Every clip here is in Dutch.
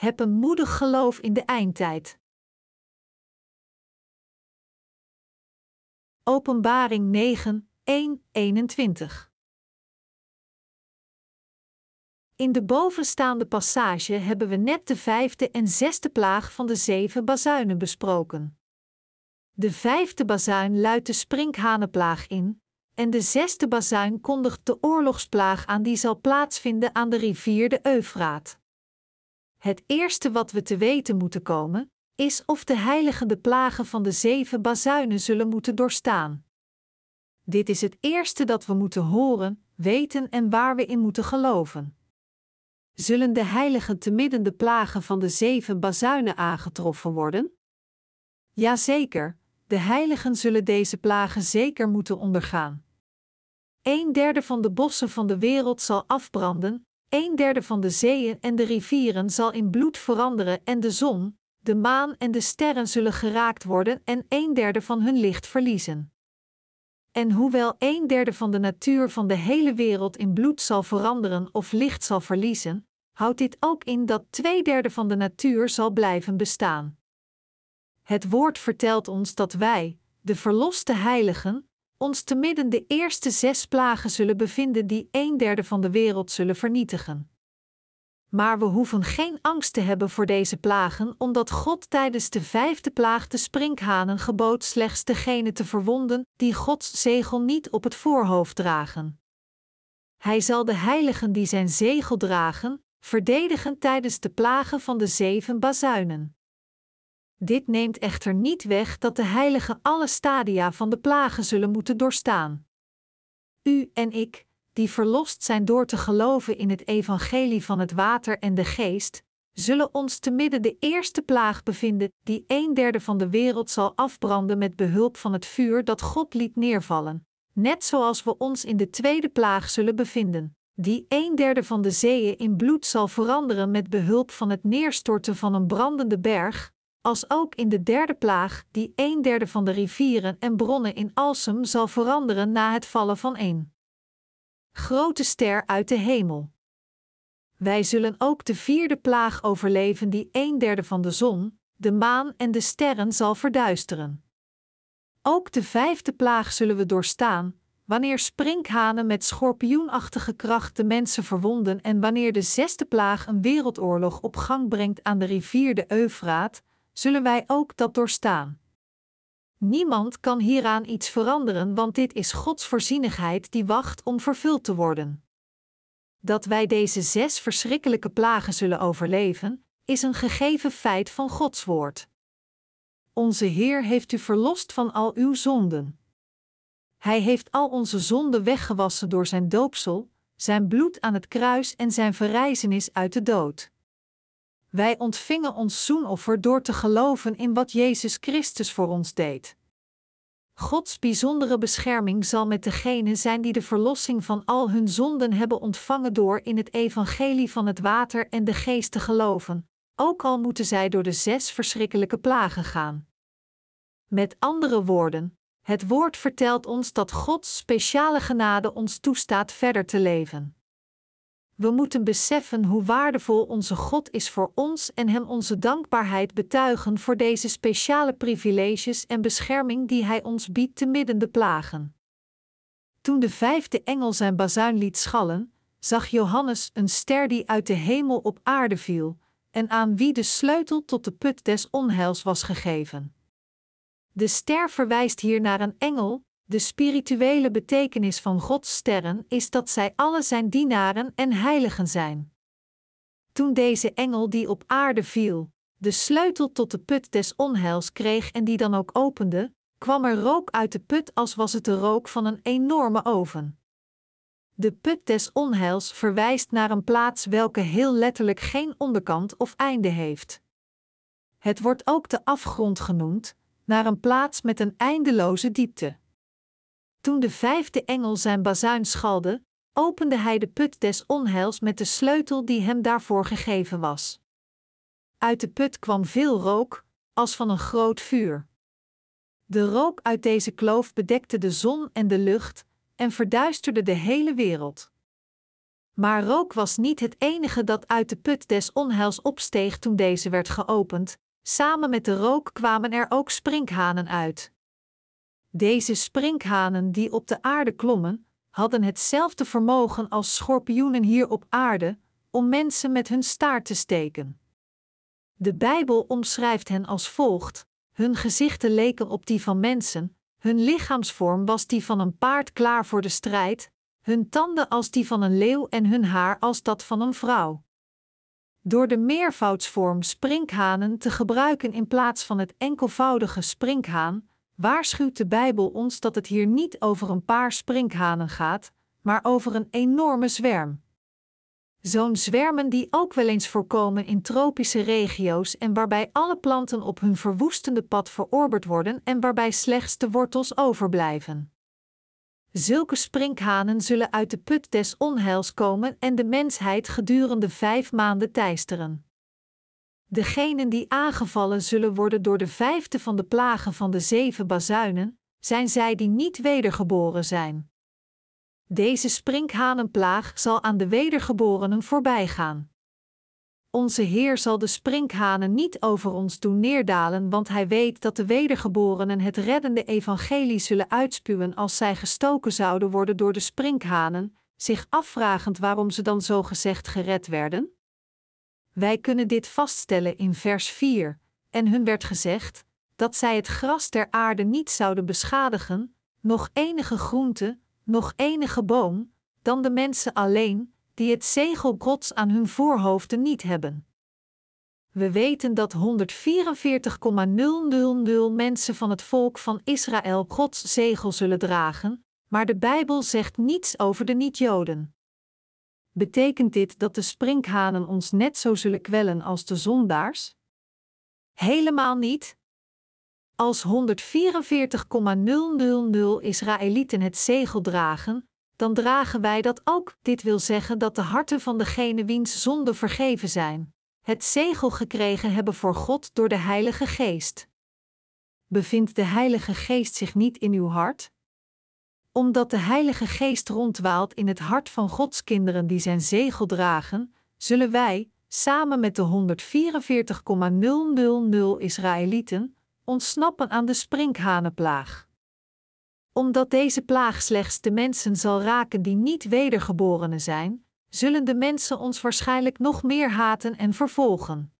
heb een moedig geloof in de eindtijd. Openbaring 9, 1, 21 In de bovenstaande passage hebben we net de vijfde en zesde plaag van de zeven bazuinen besproken. De vijfde bazuin luidt de sprinkhanenplaag in, en de zesde bazuin kondigt de oorlogsplaag aan die zal plaatsvinden aan de rivier de Eufraat. Het eerste wat we te weten moeten komen, is of de heiligen de plagen van de zeven bazuinen zullen moeten doorstaan. Dit is het eerste dat we moeten horen, weten en waar we in moeten geloven. Zullen de heiligen te midden de plagen van de zeven bazuinen aangetroffen worden? Jazeker, de heiligen zullen deze plagen zeker moeten ondergaan. Een derde van de bossen van de wereld zal afbranden, een derde van de zeeën en de rivieren zal in bloed veranderen en de zon, de maan en de sterren zullen geraakt worden en een derde van hun licht verliezen. En hoewel een derde van de natuur van de hele wereld in bloed zal veranderen of licht zal verliezen, houdt dit ook in dat twee derde van de natuur zal blijven bestaan. Het woord vertelt ons dat wij, de verloste heiligen, ons te midden de eerste zes plagen zullen bevinden die een derde van de wereld zullen vernietigen. Maar we hoeven geen angst te hebben voor deze plagen, omdat God tijdens de vijfde plaag de sprinkhanen gebood slechts degene te verwonden die Gods zegel niet op het voorhoofd dragen. Hij zal de heiligen die zijn zegel dragen, verdedigen tijdens de plagen van de zeven bazuinen. Dit neemt echter niet weg dat de heiligen alle stadia van de plagen zullen moeten doorstaan. U en ik, die verlost zijn door te geloven in het evangelie van het water en de geest, zullen ons te midden de eerste plaag bevinden, die een derde van de wereld zal afbranden met behulp van het vuur dat God liet neervallen, net zoals we ons in de tweede plaag zullen bevinden, die een derde van de zeeën in bloed zal veranderen met behulp van het neerstorten van een brandende berg, als ook in de derde plaag, die een derde van de rivieren en bronnen in Alsem zal veranderen na het vallen van een grote ster uit de hemel. Wij zullen ook de vierde plaag overleven, die een derde van de zon, de maan en de sterren zal verduisteren. Ook de vijfde plaag zullen we doorstaan, wanneer sprinkhanen met schorpioenachtige kracht de mensen verwonden en wanneer de zesde plaag een wereldoorlog op gang brengt aan de rivier de Eufraat, zullen wij ook dat doorstaan. Niemand kan hieraan iets veranderen, want dit is Gods voorzienigheid die wacht om vervuld te worden. Dat wij deze zes verschrikkelijke plagen zullen overleven, is een gegeven feit van Gods woord. Onze Heer heeft u verlost van al uw zonden. Hij heeft al onze zonden weggewassen door zijn doopsel, zijn bloed aan het kruis en zijn verrijzenis uit de dood. Wij ontvingen ons zoenoffer door te geloven in wat Jezus Christus voor ons deed. Gods bijzondere bescherming zal met degenen zijn die de verlossing van al hun zonden hebben ontvangen door in het evangelie van het water en de geest te geloven, ook al moeten zij door de zes verschrikkelijke plagen gaan. Met andere woorden, het woord vertelt ons dat Gods speciale genade ons toestaat verder te leven. We moeten beseffen hoe waardevol onze God is voor ons en Hem onze dankbaarheid betuigen voor deze speciale privileges en bescherming die Hij ons biedt te midden de plagen. Toen de vijfde engel zijn bazuin liet schallen, zag Johannes een ster die uit de hemel op aarde viel, en aan wie de sleutel tot de put des onheils was gegeven. De ster verwijst hier naar een engel, de spirituele betekenis van Gods sterren is dat zij alle zijn dienaren en heiligen zijn. Toen deze engel die op aarde viel, de sleutel tot de put des onheils kreeg en die dan ook opende, kwam er rook uit de put als was het de rook van een enorme oven. De put des onheils verwijst naar een plaats welke heel letterlijk geen onderkant of einde heeft. Het wordt ook de afgrond genoemd, naar een plaats met een eindeloze diepte. Toen de vijfde engel zijn bazuin schalde, opende hij de put des onheils met de sleutel die hem daarvoor gegeven was. Uit de put kwam veel rook, als van een groot vuur. De rook uit deze kloof bedekte de zon en de lucht en verduisterde de hele wereld. Maar rook was niet het enige dat uit de put des onheils opsteeg toen deze werd geopend, samen met de rook kwamen er ook sprinkhanen uit. Deze sprinkhanen die op de aarde klommen, hadden hetzelfde vermogen als schorpioenen hier op aarde, om mensen met hun staart te steken. De Bijbel omschrijft hen als volgt: hun gezichten leken op die van mensen, hun lichaamsvorm was die van een paard klaar voor de strijd, hun tanden als die van een leeuw en hun haar als dat van een vrouw. Door de meervoudsvorm sprinkhanen te gebruiken in plaats van het enkelvoudige sprinkhaan, waarschuwt de Bijbel ons dat het hier niet over een paar sprinkhanen gaat, maar over een enorme zwerm. Zo'n zwermen die ook wel eens voorkomen in tropische regio's en waarbij alle planten op hun verwoestende pad verorberd worden en waarbij slechts de wortels overblijven. Zulke sprinkhanen zullen uit de put des onheils komen en de mensheid gedurende vijf maanden teisteren. Degenen die aangevallen zullen worden door de vijfde van de plagen van de zeven bazuinen, zijn zij die niet wedergeboren zijn. Deze sprinkhanenplaag zal aan de wedergeborenen voorbijgaan. Onze Heer zal de sprinkhanen niet over ons doen neerdalen, want Hij weet dat de wedergeborenen het reddende evangelie zullen uitspuwen als zij gestoken zouden worden door de sprinkhanen, zich afvragend waarom ze dan zo gezegd gered werden. Wij kunnen dit vaststellen in vers 4, en hun werd gezegd dat zij het gras der aarde niet zouden beschadigen, nog enige groente, nog enige boom, dan de mensen alleen, die het zegel Gods aan hun voorhoofden niet hebben. We weten dat 144,000 mensen van het volk van Israël Gods zegel zullen dragen, maar de Bijbel zegt niets over de niet-Joden. Betekent dit dat de sprinkhanen ons net zo zullen kwellen als de zondaars? Helemaal niet. Als 144,000 Israëlieten het zegel dragen, dan dragen wij dat ook. Dit wil zeggen dat de harten van degene wiens zonden vergeven zijn, het zegel gekregen hebben voor God door de Heilige Geest. Bevindt de Heilige Geest zich niet in uw hart? Omdat de Heilige Geest rondwaalt in het hart van Gods kinderen die zijn zegel dragen, zullen wij, samen met de 144,000 Israëlieten, ontsnappen aan de sprinkhanenplaag omdat deze plaag slechts de mensen zal raken die niet wedergeborenen zijn, zullen de mensen ons waarschijnlijk nog meer haten en vervolgen.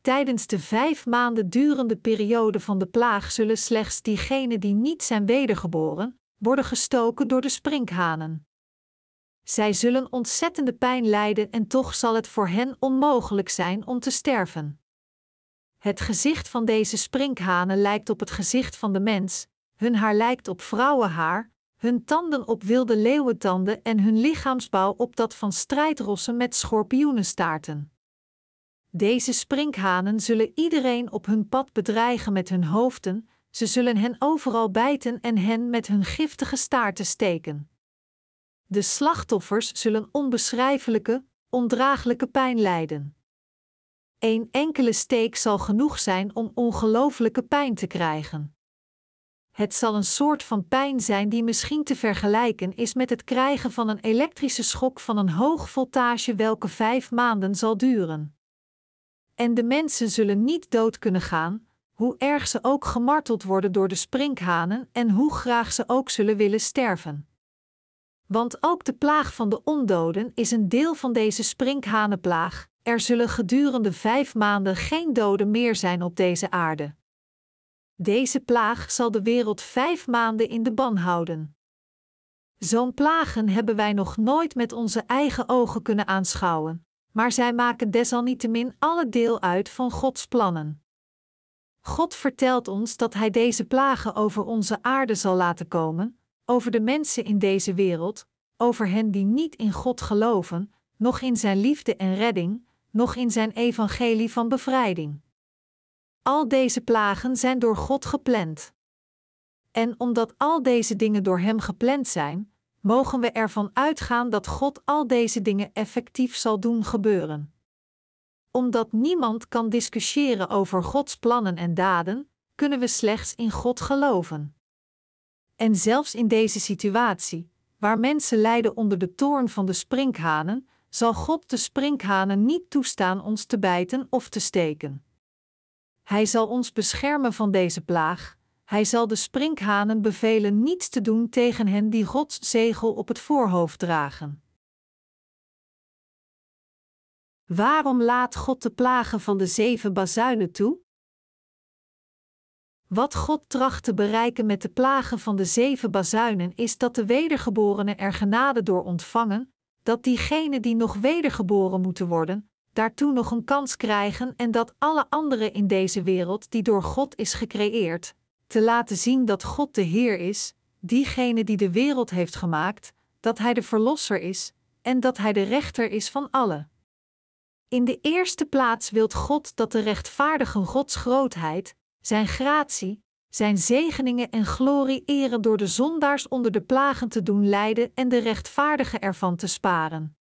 Tijdens de vijf maanden durende periode van de plaag zullen slechts diegenen die niet zijn wedergeboren, worden gestoken door de sprinkhanen. Zij zullen ontzettende pijn lijden en toch zal het voor hen onmogelijk zijn om te sterven. Het gezicht van deze sprinkhanen lijkt op het gezicht van de mens, hun haar lijkt op vrouwenhaar, hun tanden op wilde leeuwentanden en hun lichaamsbouw op dat van strijdrossen met schorpioenenstaarten. Deze sprinkhanen zullen iedereen op hun pad bedreigen met hun hoofden, ze zullen hen overal bijten en hen met hun giftige staarten steken. De slachtoffers zullen onbeschrijfelijke, ondraaglijke pijn lijden. Een enkele steek zal genoeg zijn om ongelooflijke pijn te krijgen. Het zal een soort van pijn zijn die misschien te vergelijken is met het krijgen van een elektrische schok van een hoog voltage welke vijf maanden zal duren. En de mensen zullen niet dood kunnen gaan, hoe erg ze ook gemarteld worden door de sprinkhanen en hoe graag ze ook zullen willen sterven. Want ook de plaag van de ondoden is een deel van deze sprinkhanenplaag. Er zullen gedurende vijf maanden geen doden meer zijn op deze aarde. Deze plaag zal de wereld vijf maanden in de ban houden. Zo'n plagen hebben wij nog nooit met onze eigen ogen kunnen aanschouwen, maar zij maken desalniettemin alle deel uit van Gods plannen. God vertelt ons dat Hij deze plagen over onze aarde zal laten komen, over de mensen in deze wereld, over hen die niet in God geloven, nog in Zijn liefde en redding, nog in Zijn evangelie van bevrijding. Al deze plagen zijn door God gepland. En omdat al deze dingen door Hem gepland zijn, mogen we ervan uitgaan dat God al deze dingen effectief zal doen gebeuren. Omdat niemand kan discussiëren over Gods plannen en daden, kunnen we slechts in God geloven. En zelfs in deze situatie, waar mensen lijden onder de toorn van de sprinkhanen, zal God de sprinkhanen niet toestaan ons te bijten of te steken. Hij zal ons beschermen van deze plaag, hij zal de sprinkhanen bevelen niets te doen tegen hen die Gods zegel op het voorhoofd dragen. Waarom laat God de plagen van de zeven bazuinen toe? Wat God tracht te bereiken met de plagen van de zeven bazuinen is dat de wedergeborenen er genade door ontvangen, dat diegenen die nog wedergeboren moeten worden, daartoe nog een kans krijgen en dat alle anderen in deze wereld die door God is gecreëerd, te laten zien dat God de Heer is, diegene die de wereld heeft gemaakt, dat Hij de Verlosser is en dat Hij de rechter is van allen. In de eerste plaats wilt God dat de rechtvaardige Gods grootheid, Zijn gratie, Zijn zegeningen en glorie eren door de zondaars onder de plagen te doen lijden en de rechtvaardigen ervan te sparen.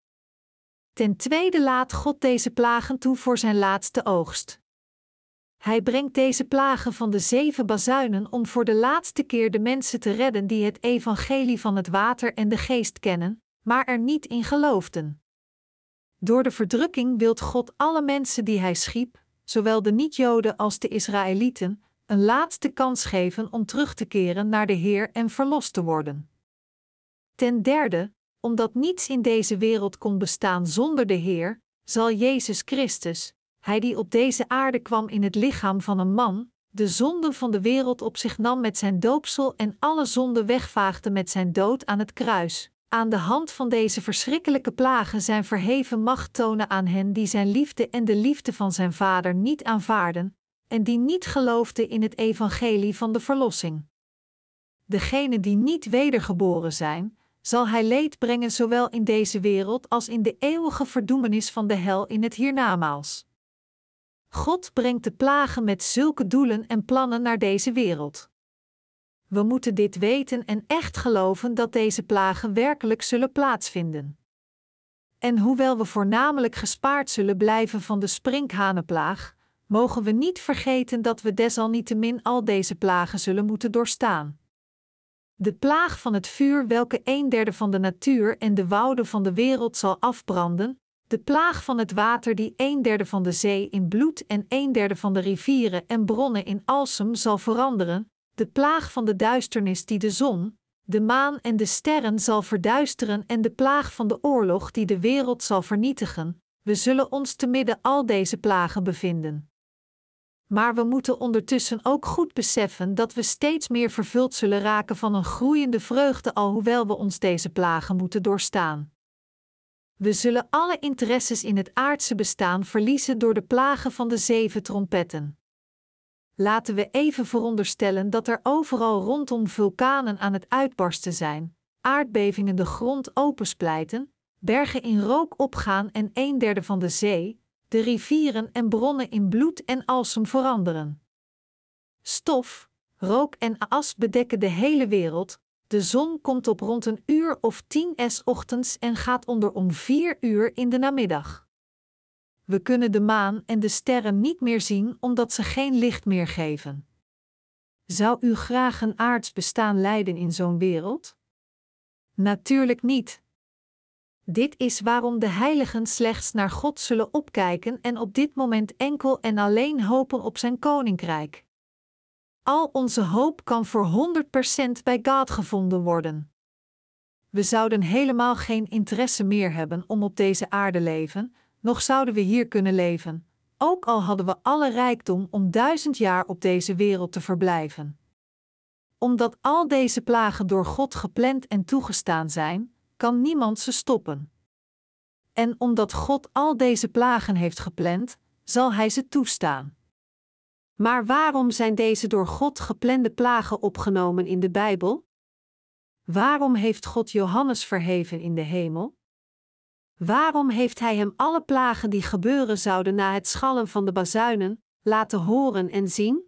Ten tweede laat God deze plagen toe voor Zijn laatste oogst. Hij brengt deze plagen van de zeven bazuinen om voor de laatste keer de mensen te redden die het evangelie van het water en de geest kennen, maar er niet in geloofden. Door de verdrukking wilt God alle mensen die Hij schiep, zowel de niet-Joden als de Israëlieten, een laatste kans geven om terug te keren naar de Heer en verlost te worden. Ten derde, omdat niets in deze wereld kon bestaan zonder de Heer, zal Jezus Christus, Hij die op deze aarde kwam in het lichaam van een man, de zonden van de wereld op zich nam met zijn doopsel en alle zonden wegvaagde met zijn dood aan het kruis, aan de hand van deze verschrikkelijke plagen zijn verheven macht tonen aan hen die zijn liefde en de liefde van zijn vader niet aanvaarden, en die niet geloofden in het evangelie van de verlossing. Degenen die niet wedergeboren zijn, zal hij leed brengen zowel in deze wereld als in de eeuwige verdoemenis van de hel in het hiernamaals. God brengt de plagen met zulke doelen en plannen naar deze wereld. We moeten dit weten en echt geloven dat deze plagen werkelijk zullen plaatsvinden. En hoewel we voornamelijk gespaard zullen blijven van de sprinkhanenplaag, mogen we niet vergeten dat we desalniettemin al deze plagen zullen moeten doorstaan. De plaag van het vuur, welke een derde van de natuur en de wouden van de wereld zal afbranden, de plaag van het water, die een derde van de zee in bloed en een derde van de rivieren en bronnen in alsem zal veranderen, de plaag van de duisternis die de zon, de maan en de sterren zal verduisteren en de plaag van de oorlog die de wereld zal vernietigen, we zullen ons te midden al deze plagen bevinden. Maar we moeten ondertussen ook goed beseffen dat we steeds meer vervuld zullen raken van een groeiende vreugde, alhoewel we ons deze plagen moeten doorstaan. We zullen alle interesses in het aardse bestaan verliezen door de plagen van de zeven trompetten. Laten we even veronderstellen dat er overal rondom vulkanen aan het uitbarsten zijn, aardbevingen de grond opensplijten, bergen in rook opgaan en een derde van de zee, de rivieren en bronnen in bloed en alsem veranderen. Stof, rook en as bedekken de hele wereld. De zon komt op rond een uur of tien s ochtends en gaat onder om vier uur in de namiddag. We kunnen de maan en de sterren niet meer zien omdat ze geen licht meer geven. Zou u graag een aards bestaan leiden in zo'n wereld? Natuurlijk niet. Dit is waarom de heiligen slechts naar God zullen opkijken en op dit moment enkel en alleen hopen op zijn koninkrijk. Al onze hoop kan voor 100% bij God gevonden worden. We zouden helemaal geen interesse meer hebben om op deze aarde leven, nog zouden we hier kunnen leven, ook al hadden we alle rijkdom om duizend jaar op deze wereld te verblijven. Omdat al deze plagen door God gepland en toegestaan zijn, kan niemand ze stoppen. En omdat God al deze plagen heeft gepland, zal Hij ze toestaan. Maar waarom zijn deze door God geplande plagen opgenomen in de Bijbel? Waarom heeft God Johannes verheven in de hemel? Waarom heeft Hij hem alle plagen die gebeuren zouden na het schallen van de bazuinen laten horen en zien?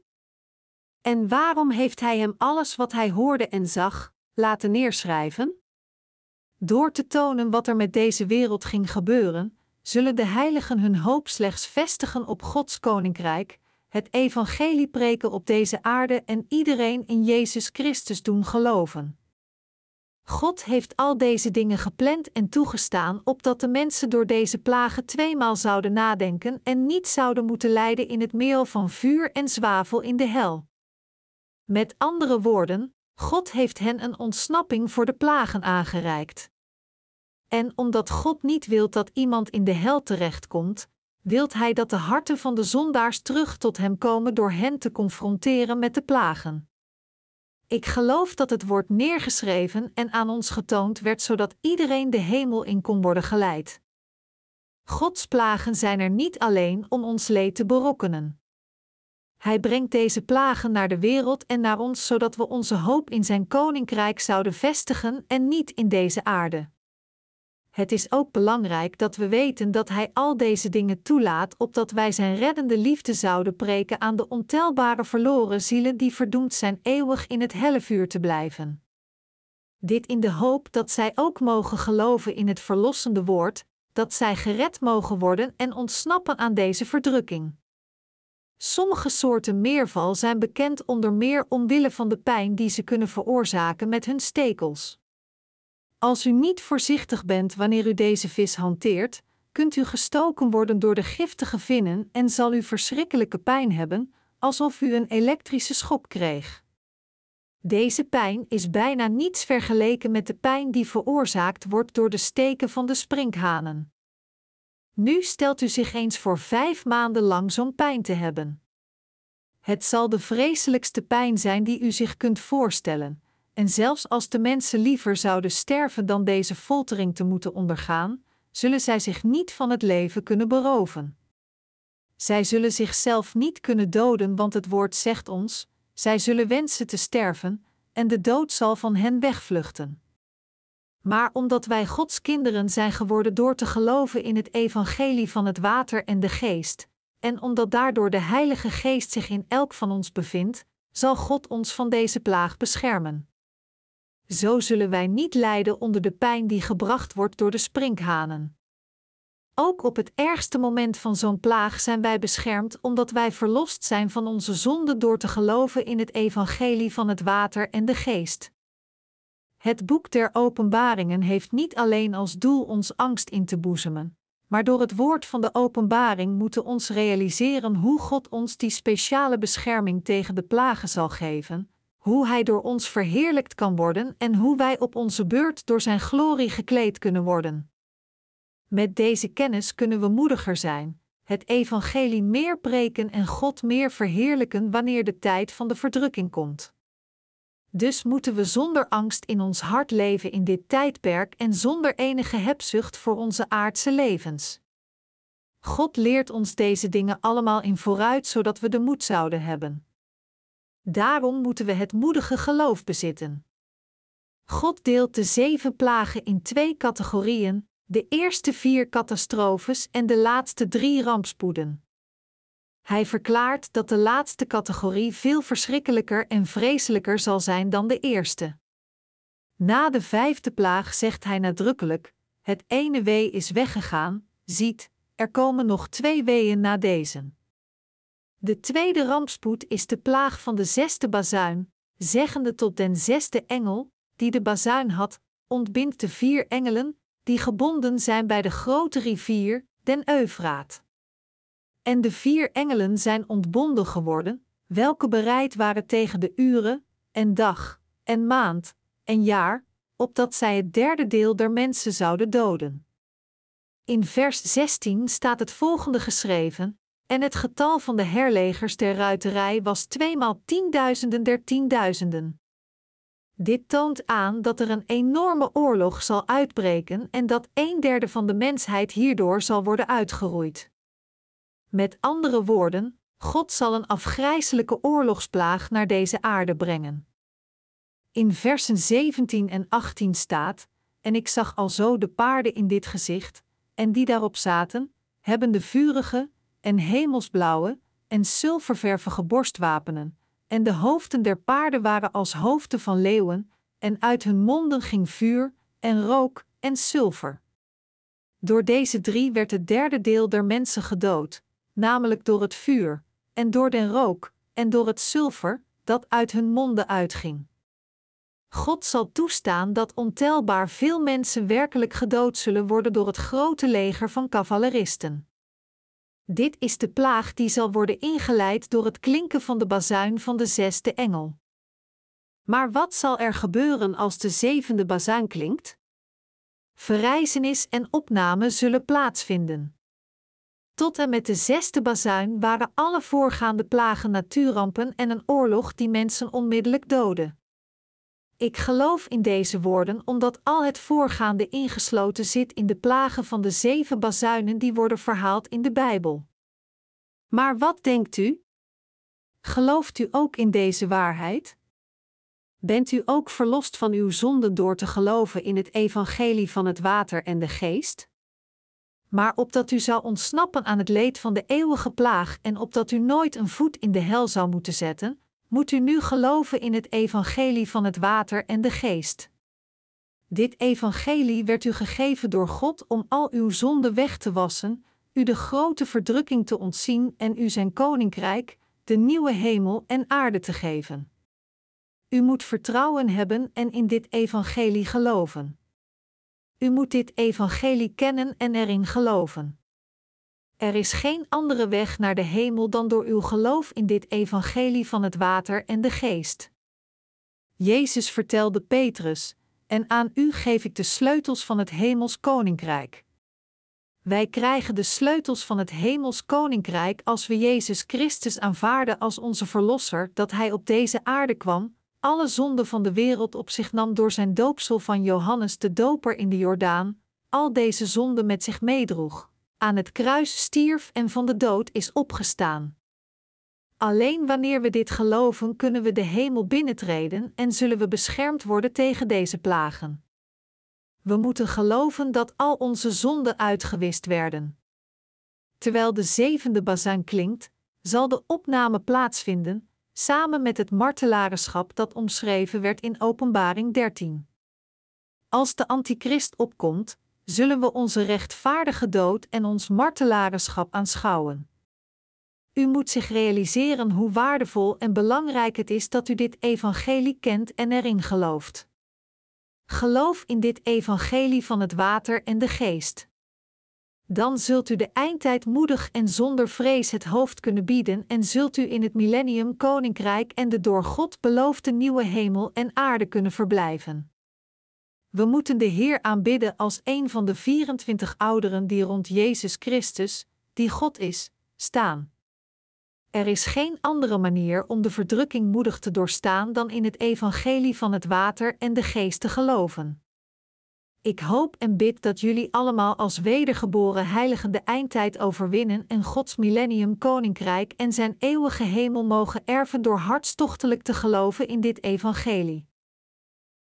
En waarom heeft Hij hem alles wat hij hoorde en zag laten neerschrijven? Door te tonen wat er met deze wereld ging gebeuren, zullen de heiligen hun hoop slechts vestigen op Gods koninkrijk, het evangelie preken op deze aarde en iedereen in Jezus Christus doen geloven. God heeft al deze dingen gepland en toegestaan opdat de mensen door deze plagen tweemaal zouden nadenken en niet zouden moeten lijden in het meel van vuur en zwavel in de hel. Met andere woorden, God heeft hen een ontsnapping voor de plagen aangereikt. En omdat God niet wil dat iemand in de hel terechtkomt, wilt Hij dat de harten van de zondaars terug tot Hem komen door hen te confronteren met de plagen. Ik geloof dat het wordt neergeschreven en aan ons getoond werd zodat iedereen de hemel in kon worden geleid. Gods plagen zijn er niet alleen om ons leed te berokkenen. Hij brengt deze plagen naar de wereld en naar ons zodat we onze hoop in Zijn koninkrijk zouden vestigen en niet in deze aarde. Het is ook belangrijk dat we weten dat Hij al deze dingen toelaat, opdat wij Zijn reddende liefde zouden preken aan de ontelbare verloren zielen die verdoemd zijn eeuwig in het hellevuur te blijven. Dit in de hoop dat zij ook mogen geloven in het verlossende woord, dat zij gered mogen worden en ontsnappen aan deze verdrukking. Sommige soorten meerval zijn bekend onder meer omwille van de pijn die ze kunnen veroorzaken met hun stekels. Als u niet voorzichtig bent wanneer u deze vis hanteert, kunt u gestoken worden door de giftige vinnen en zal u verschrikkelijke pijn hebben, alsof u een elektrische schok kreeg. Deze pijn is bijna niets vergeleken met de pijn die veroorzaakt wordt door de steken van de sprinkhanen. Nu stelt u zich eens voor vijf maanden lang zo'n pijn te hebben. Het zal de vreselijkste pijn zijn die u zich kunt voorstellen, en zelfs als de mensen liever zouden sterven dan deze foltering te moeten ondergaan, zullen zij zich niet van het leven kunnen beroven. Zij zullen zichzelf niet kunnen doden, want het woord zegt ons: zij zullen wensen te sterven, en de dood zal van hen wegvluchten. Maar omdat wij Gods kinderen zijn geworden door te geloven in het evangelie van het water en de geest, en omdat daardoor de Heilige Geest zich in elk van ons bevindt, zal God ons van deze plaag beschermen. Zo zullen wij niet lijden onder de pijn die gebracht wordt door de sprinkhanen. Ook op het ergste moment van zo'n plaag zijn wij beschermd omdat wij verlost zijn van onze zonde door te geloven in het evangelie van het water en de geest. Het boek der Openbaringen heeft niet alleen als doel ons angst in te boezemen, maar door het woord van de openbaring moeten ons realiseren hoe God ons die speciale bescherming tegen de plagen zal geven, hoe Hij door ons verheerlijkt kan worden en hoe wij op onze beurt door Zijn glorie gekleed kunnen worden. Met deze kennis kunnen we moediger zijn, het evangelie meer preken en God meer verheerlijken wanneer de tijd van de verdrukking komt. Dus moeten we zonder angst in ons hart leven in dit tijdperk en zonder enige hebzucht voor onze aardse levens. God leert ons deze dingen allemaal in vooruit zodat we de moed zouden hebben. Daarom moeten we het moedige geloof bezitten. God deelt de zeven plagen in twee categorieën: de eerste vier catastrofes en de laatste drie rampspoeden. Hij verklaart dat de laatste categorie veel verschrikkelijker en vreselijker zal zijn dan de eerste. Na de vijfde plaag zegt hij nadrukkelijk: Het ene wee is weggegaan, ziet, er komen nog twee weeën na deze. De tweede rampspoed is de plaag van de zesde bazuin, zeggende tot den zesde engel, die de bazuin had, ontbindt de vier engelen, die gebonden zijn bij de grote rivier, den Eufraat. En de vier engelen zijn ontbonden geworden, welke bereid waren tegen de uren, en dag, en maand, en jaar, opdat zij het derde deel der mensen zouden doden. In vers 16 staat het volgende geschreven: En het getal van de herlegers der ruiterij was tweemaal tienduizenden der tienduizenden. Dit toont aan dat er een enorme oorlog zal uitbreken en dat een derde van de mensheid hierdoor zal worden uitgeroeid. Met andere woorden, God zal een afgrijselijke oorlogsplaag naar deze aarde brengen. In versen 17 en 18 staat: En ik zag alzo de paarden in dit gezicht, en die daarop zaten, hebben de vurige, en hemelsblauwe, en zilververvige borstwapenen, en de hoofden der paarden waren als hoofden van leeuwen, en uit hun monden ging vuur, en rook, en zilver. Door deze drie werd het derde deel der mensen gedood, namelijk door het vuur, en door den rook, en door het zilver, dat uit hun monden uitging. God zal toestaan dat ontelbaar veel mensen werkelijk gedood zullen worden door het grote leger van cavaleristen. Dit is de plaag die zal worden ingeleid door het klinken van de bazuin van de zesde engel. Maar wat zal er gebeuren als de zevende bazuin klinkt? Verrijzenis en opname zullen plaatsvinden. Tot en met de zesde bazuin waren alle voorgaande plagen natuurrampen en een oorlog die mensen onmiddellijk doodde. Ik geloof in deze woorden omdat al het voorgaande ingesloten zit in de plagen van de zeven bazuinen die worden verhaald in de Bijbel. Maar wat denkt u? Gelooft u ook in deze waarheid? Bent u ook verlost van uw zonden door te geloven in het evangelie van het water en de geest? Maar opdat u zou ontsnappen aan het leed van de eeuwige plaag en opdat u nooit een voet in de hel zou moeten zetten, moet u nu geloven in het evangelie van het water en de geest. Dit evangelie werd u gegeven door God om al uw zonden weg te wassen, u de grote verdrukking te ontzien en u zijn koninkrijk, de nieuwe hemel en aarde te geven. U moet vertrouwen hebben en in dit evangelie geloven. U moet dit evangelie kennen en erin geloven. Er is geen andere weg naar de hemel dan door uw geloof in dit evangelie van het water en de geest. Jezus vertelde Petrus: En aan u geef ik de sleutels van het hemels koninkrijk. Wij krijgen de sleutels van het hemels koninkrijk als we Jezus Christus aanvaarden als onze verlosser, dat hij op deze aarde kwam, alle zonden van de wereld op zich nam door zijn doopsel van Johannes de Doper in de Jordaan, al deze zonden met zich meedroeg, aan het kruis stierf en van de dood is opgestaan. Alleen wanneer we dit geloven, kunnen we de hemel binnentreden en zullen we beschermd worden tegen deze plagen. We moeten geloven dat al onze zonden uitgewist werden. Terwijl de zevende bazuin klinkt, zal de opname plaatsvinden, samen met het martelarenschap dat omschreven werd in Openbaring 13. Als de antichrist opkomt, zullen we onze rechtvaardige dood en ons martelarenschap aanschouwen. U moet zich realiseren hoe waardevol en belangrijk het is dat u dit evangelie kent en erin gelooft. Geloof in dit evangelie van het water en de geest dan zult u de eindtijd moedig en zonder vrees het hoofd kunnen bieden en zult u in het millennium koninkrijk en de door God beloofde nieuwe hemel en aarde kunnen verblijven. We moeten de Heer aanbidden als een van de 24 ouderen die rond Jezus Christus, die God is, staan. Er is geen andere manier om de verdrukking moedig te doorstaan dan in het evangelie van het water en de geest te geloven. Ik hoop en bid dat jullie allemaal als wedergeboren heiligen de eindtijd overwinnen en Gods millennium koninkrijk en zijn eeuwige hemel mogen erven door hartstochtelijk te geloven in dit evangelie.